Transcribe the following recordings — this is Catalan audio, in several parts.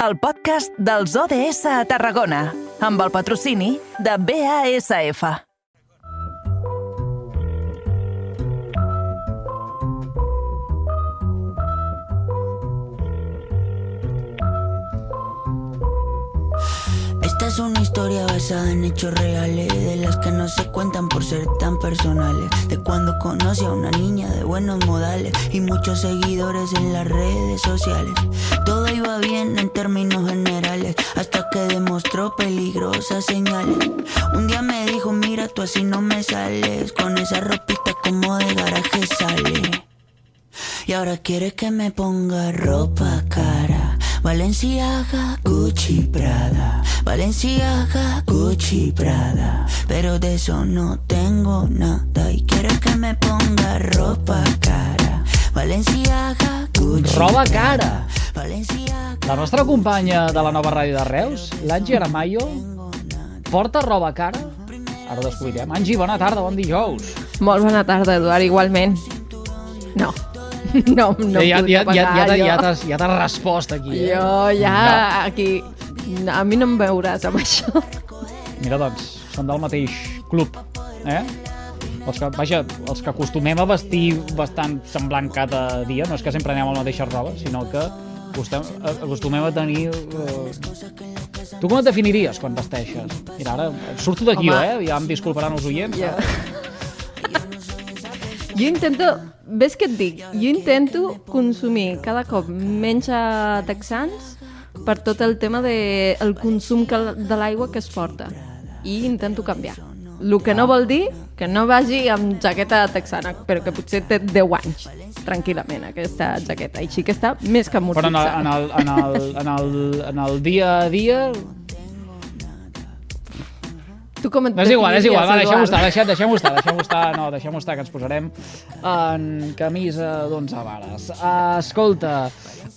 el podcast dels ODS a Tarragona, amb el patrocini de BASF. Esta es una historia basada en hechos reales, de las que no se cuentan por ser tan personales. De cuando conocí a una niña de buenos modales y muchos seguidores en las redes sociales. Todo bien en términos generales, hasta que demostró peligrosas señales. Un día me dijo, mira, tú así no me sales, con esa ropita como de garaje sale. Y ahora quiere que me ponga ropa cara. Valenciaga, Gucci, Prada. Valenciaga, Gucci, Prada. Pero de eso no tengo nada. Y quiere que me ponga ropa cara. Valenciaga, Roba cara. La nostra companya de la nova ràdio de Reus, l'Angie Aramayo, porta roba cara? Ara ho descobrirem. Angie, bona tarda, bon dijous. Molt bona tarda, Eduard, igualment. No, no, no ja, ja, ja, ja, ja, ja jo. t'has ja respost aquí. Eh? Jo ja aquí... A mi no em veuràs amb això. Mira, doncs, són del mateix club, eh? Els que, vaja, els que acostumem a vestir bastant semblant cada dia, no és que sempre anem amb la mateixa roba, sinó que acostem, acostumem a tenir... Eh... Tu com et definiries quan vesteixes? Mira, ara surto d'aquí, eh? Ja em disculparan els oients. Jo... jo intento... Ves què et dic? Jo intento consumir cada cop menys texans per tot el tema de el consum que, de l'aigua que es porta. I intento canviar. El que no vol dir que no vagi amb jaqueta texana, però que potser té 10 anys, tranquil·lament, aquesta jaqueta. Així que està més que Però en el, amortitzada. en, el, en, el, en, el, en el dia a dia... Tu com et No, és igual, és igual, va, deixem-ho estar, deixem, deixem estar, deixem estar, no, deixem estar, que ens posarem en camisa d'11 vares. Uh, escolta,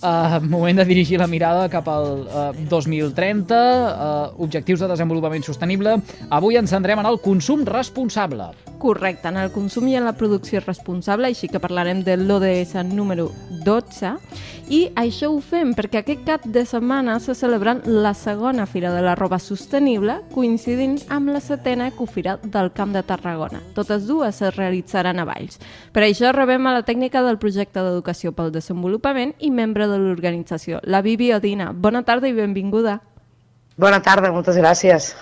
uh, moment de dirigir la mirada cap al uh, 2030, uh, objectius de desenvolupament sostenible. Avui ens centrem en el consum responsable. Correcte, en el consum i en la producció responsable, així que parlarem de l'ODS número 12. I això ho fem perquè aquest cap de setmana se celebra la segona Fira de la Roba Sostenible, coincidint amb la setena Ecofira del Camp de Tarragona. Totes dues es realitzaran a Valls. Per això rebem a la tècnica del projecte d'Educació pel Desenvolupament i membre de l'organització, la Vivi Odina. Bona tarda i benvinguda. Bona tarda, moltes gràcies.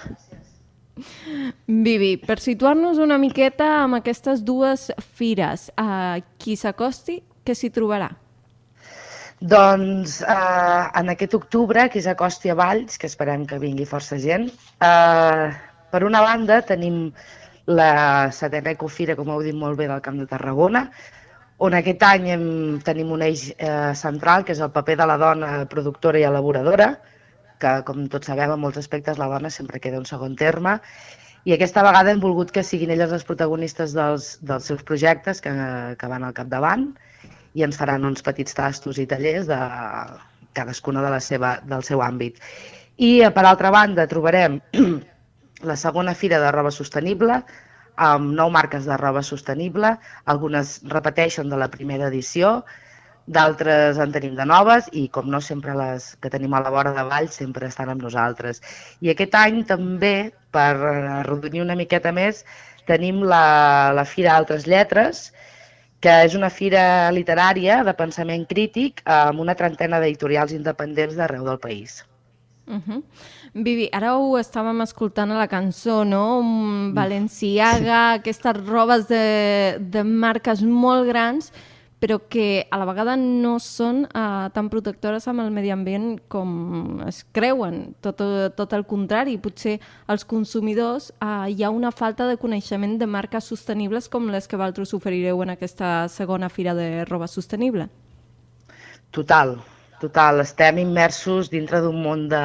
Vivi, per situar-nos una miqueta amb aquestes dues fires, a qui s'acosti, què s'hi trobarà? Doncs eh, en aquest octubre, que és a Costi a Valls, que esperem que vingui força gent, eh, per una banda tenim la setena ecofira, com heu dit molt bé, del Camp de Tarragona, on aquest any hem, tenim un eix eh, central, que és el paper de la dona productora i elaboradora, que, com tots sabem, en molts aspectes la dona sempre queda en segon terme, i aquesta vegada hem volgut que siguin elles les protagonistes dels, dels seus projectes que, que van al capdavant i ens faran uns petits tastos i tallers de cadascuna de la seva, del seu àmbit. I, eh, per altra banda, trobarem la segona fira de roba sostenible, amb nou marques de roba sostenible, algunes repeteixen de la primera edició, d'altres en tenim de noves i, com no, sempre les que tenim a la vora de Vall sempre estan amb nosaltres. I aquest any també, per arrodonir una miqueta més, tenim la, la Fira Altres Lletres, que és una fira literària de pensament crític amb una trentena d'editorials independents d'arreu del país. Uh -huh. Vivi, ara ho estàvem escoltant a la cançó, no? Mm, Balenciaga, aquestes robes de, de marques molt grans, però que a la vegada no són uh, tan protectores amb el medi ambient com es creuen. Tot, tot el contrari, potser els consumidors uh, hi ha una falta de coneixement de marques sostenibles com les que vosaltres oferireu en aquesta segona fira de roba sostenible. Total, total. Estem immersos dintre d'un món de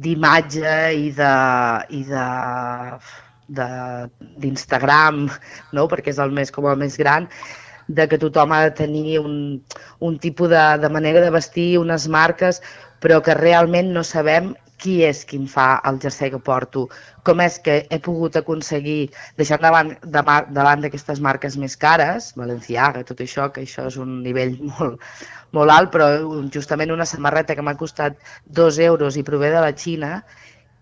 d'imatge i de i de- d'Instagram, no? perquè és el més com el més gran, de que tothom ha de tenir un, un tipus de, de manera de vestir, unes marques, però que realment no sabem qui és qui em fa el jersei que porto, com és que he pogut aconseguir, deixant davant, davant, d'aquestes marques més cares, Valenciaga, tot això, que això és un nivell molt, molt alt, però justament una samarreta que m'ha costat dos euros i prové de la Xina,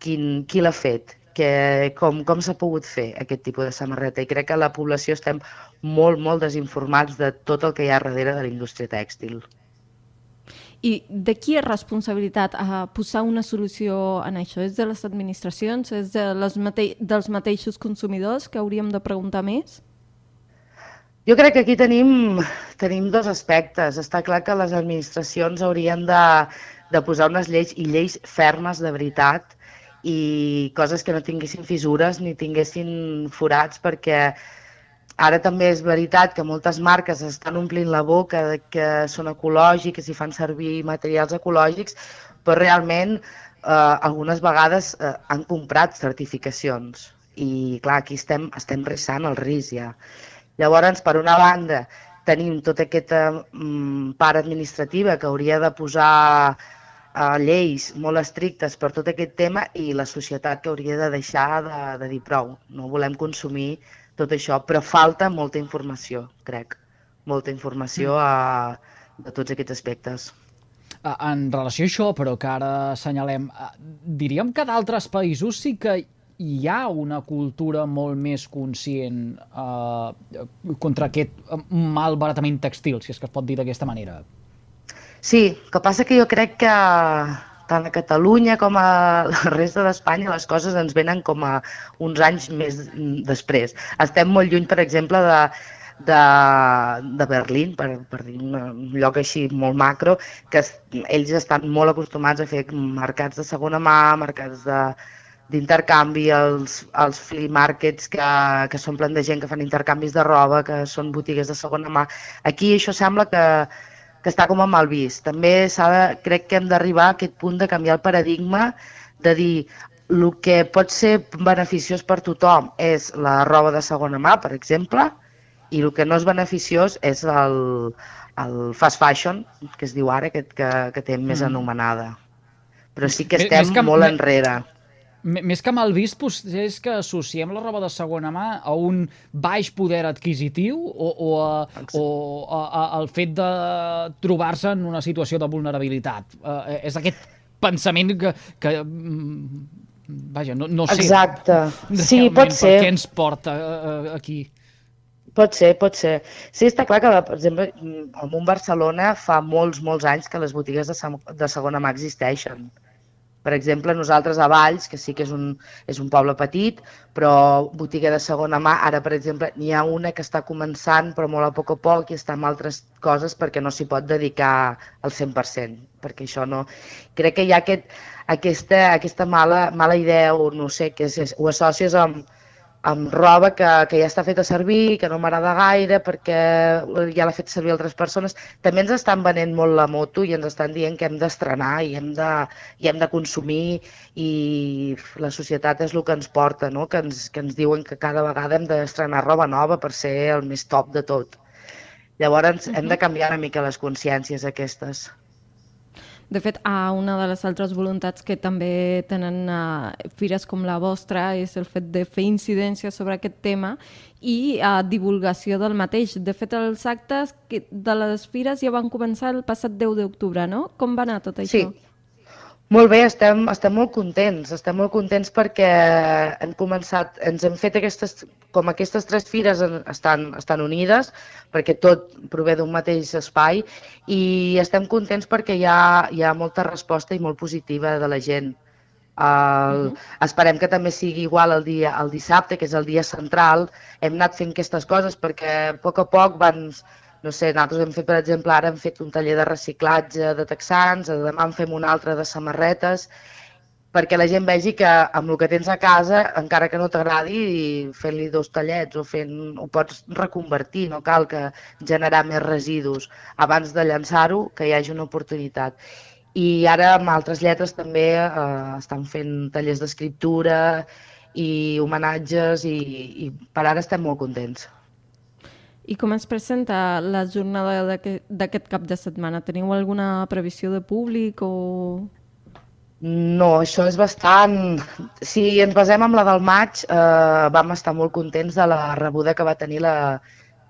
quin, qui l'ha fet? Que, com, com s'ha pogut fer aquest tipus de samarreta? I crec que la població estem molt, molt desinformats de tot el que hi ha darrere de la indústria tèxtil. I de qui és responsabilitat a posar una solució en això? És de les administracions? És de les mate dels mateixos consumidors que hauríem de preguntar més? Jo crec que aquí tenim, tenim dos aspectes. Està clar que les administracions haurien de, de posar unes lleis i lleis fermes de veritat i coses que no tinguessin fissures ni tinguessin forats perquè Ara també és veritat que moltes marques estan omplint la boca de que són ecològiques i fan servir materials ecològics, però realment eh, algunes vegades eh, han comprat certificacions i clar, aquí estem, estem ressant el risc ja. Llavors, per una banda, tenim tota aquesta mm, part administrativa que hauria de posar eh, lleis molt estrictes per tot aquest tema i la societat que hauria de deixar de, de dir prou. No volem consumir tot això, però falta molta informació, crec, molta informació mm. a, de tots aquests aspectes. En relació a això, però que ara assenyalem, diríem que d'altres països sí que hi ha una cultura molt més conscient eh, contra aquest malbaratament textil, si és que es pot dir d'aquesta manera. Sí, que passa que jo crec que tant a Catalunya com a la resta d'Espanya les coses ens venen com a uns anys més després. Estem molt lluny, per exemple, de, de, de Berlín, per, per dir un lloc així molt macro, que es, ells estan molt acostumats a fer mercats de segona mà, mercats de d'intercanvi, els, els flea markets que, que s'omplen de gent que fan intercanvis de roba, que són botigues de segona mà. Aquí això sembla que, que està com a mal vist. També de, crec que hem d'arribar a aquest punt de canviar el paradigma de dir el que pot ser beneficiós per tothom és la roba de segona mà, per exemple, i el que no és beneficiós és el, el fast fashion, que es diu ara, que, que, que té més mm. anomenada. Però sí que estem més que, molt enrere més que mal vist, és que associem la roba de segona mà a un baix poder adquisitiu o, o, a, o a, a, al fet de trobar-se en una situació de vulnerabilitat. Uh, és aquest pensament que, que mm, vaja, no, no sé Exacte. Sí, pot ser. per què ens porta uh, aquí. Pot ser, pot ser. Sí, està clar que, per exemple, en un Barcelona fa molts, molts anys que les botigues de, de segona mà existeixen. Per exemple, nosaltres a Valls, que sí que és un, és un poble petit, però botiga de segona mà, ara, per exemple, n'hi ha una que està començant, però molt a poc a poc, i està en altres coses perquè no s'hi pot dedicar al 100%, perquè això no... Crec que hi ha aquest, aquesta, aquesta mala, mala idea, o no sé, que és, ho associes amb, amb roba que, que ja està feta servir, que no m'agrada gaire perquè ja l'ha fet servir altres persones. També ens estan venent molt la moto i ens estan dient que hem d'estrenar i, hem de, i hem de consumir i la societat és el que ens porta, no? que, ens, que ens diuen que cada vegada hem d'estrenar roba nova per ser el més top de tot. Llavors hem de canviar una mica les consciències aquestes. De fet, a una de les altres voluntats que també tenen uh, fires com la vostra és el fet de fer incidència sobre aquest tema i uh, divulgació del mateix. De fet, els actes de les fires ja van començar el passat 10 d'octubre, no? Com va anar tot això? Sí, molt bé, estem, estem molt contents, estem molt contents perquè hem començat, ens hem fet aquestes, com aquestes tres fires estan, estan unides, perquè tot prové d'un mateix espai i estem contents perquè hi ha, hi ha molta resposta i molt positiva de la gent. El, uh -huh. Esperem que també sigui igual el, dia, el dissabte, que és el dia central. Hem anat fent aquestes coses perquè a poc a poc van, no sé, nosaltres hem fet, per exemple, ara hem fet un taller de reciclatge de texans, demà en fem un altre de samarretes, perquè la gent vegi que amb el que tens a casa, encara que no t'agradi, fent-li dos tallets o fent, ho pots reconvertir, no cal que generar més residus abans de llançar-ho, que hi hagi una oportunitat. I ara amb altres lletres també eh, estan fent tallers d'escriptura i homenatges i, i per ara estem molt contents. I com es presenta la jornada d'aquest cap de setmana? Teniu alguna previsió de públic o...? No, això és bastant... Si ens basem en la del maig, eh, vam estar molt contents de la rebuda que va tenir la,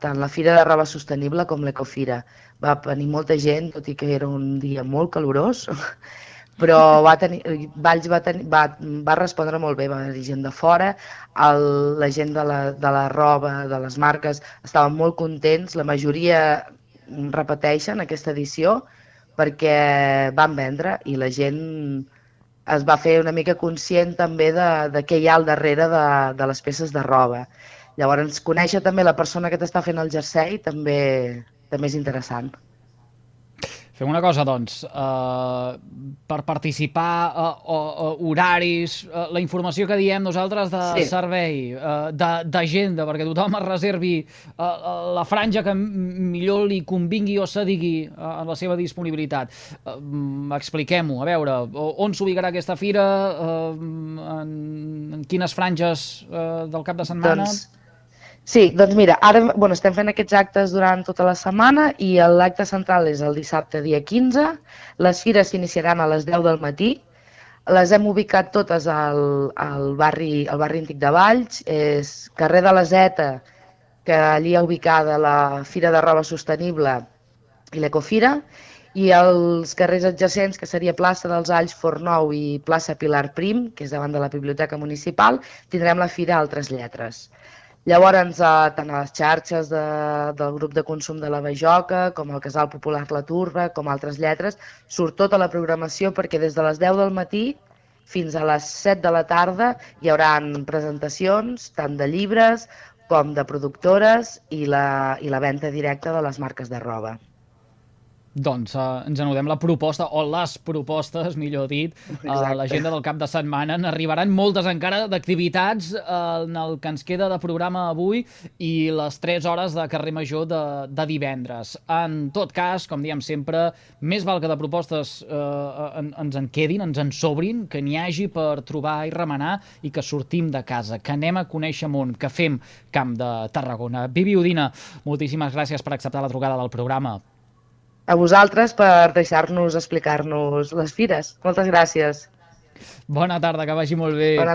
tant la Fira de Roba Sostenible com l'Ecofira. Va venir molta gent, tot i que era un dia molt calorós, però va tenir, Valls va, tenir, va, va respondre molt bé, va venir gent de fora, el, la gent de la, de la roba, de les marques, estaven molt contents, la majoria repeteixen aquesta edició perquè van vendre i la gent es va fer una mica conscient també de, de què hi ha al darrere de, de les peces de roba. Llavors, conèixer també la persona que t'està fent el jersei també, també és interessant. Fem una cosa, doncs, uh, per participar, uh, uh, horaris, uh, la informació que diem nosaltres de sí. servei, uh, d'agenda, perquè tothom es reservi uh, la franja que millor li convingui o s'adigui uh, en la seva disponibilitat. Uh, Expliquem-ho, a veure, on s'ubicarà aquesta fira, uh, en, en quines franges uh, del cap de setmana... Doncs Sí, doncs mira, ara bueno, estem fent aquests actes durant tota la setmana i l'acte central és el dissabte dia 15. Les fires s'iniciaran a les 10 del matí. Les hem ubicat totes al, al, barri, al barri antic de Valls, és carrer de la Zeta, que allí ha ubicada la Fira de Roba Sostenible i l'Ecofira, i els carrers adjacents, que seria plaça dels Alls, Fornou i plaça Pilar Prim, que és davant de la Biblioteca Municipal, tindrem la Fira Altres Lletres. Llavors, eh, tant a les xarxes de, del grup de consum de la Bajoca, com el Casal Popular La Turba, com altres lletres, surt tota la programació perquè des de les 10 del matí fins a les 7 de la tarda hi haurà presentacions tant de llibres com de productores i la, i la venda directa de les marques de roba. Doncs uh, ens anudem la proposta, o les propostes, millor dit, a uh, l'agenda del cap de setmana. N'arribaran moltes encara d'activitats uh, en el que ens queda de programa avui i les 3 hores de carrer major de, de divendres. En tot cas, com diem sempre, més val que de propostes uh, en, ens en quedin, ens en sobrin, que n'hi hagi per trobar i remenar i que sortim de casa, que anem a conèixer món, que fem Camp de Tarragona. Vivi Udina, moltíssimes gràcies per acceptar la trucada del programa a vosaltres per deixar-nos explicar-nos les fires. Moltes gràcies. Bona tarda, que vagi molt bé. Bona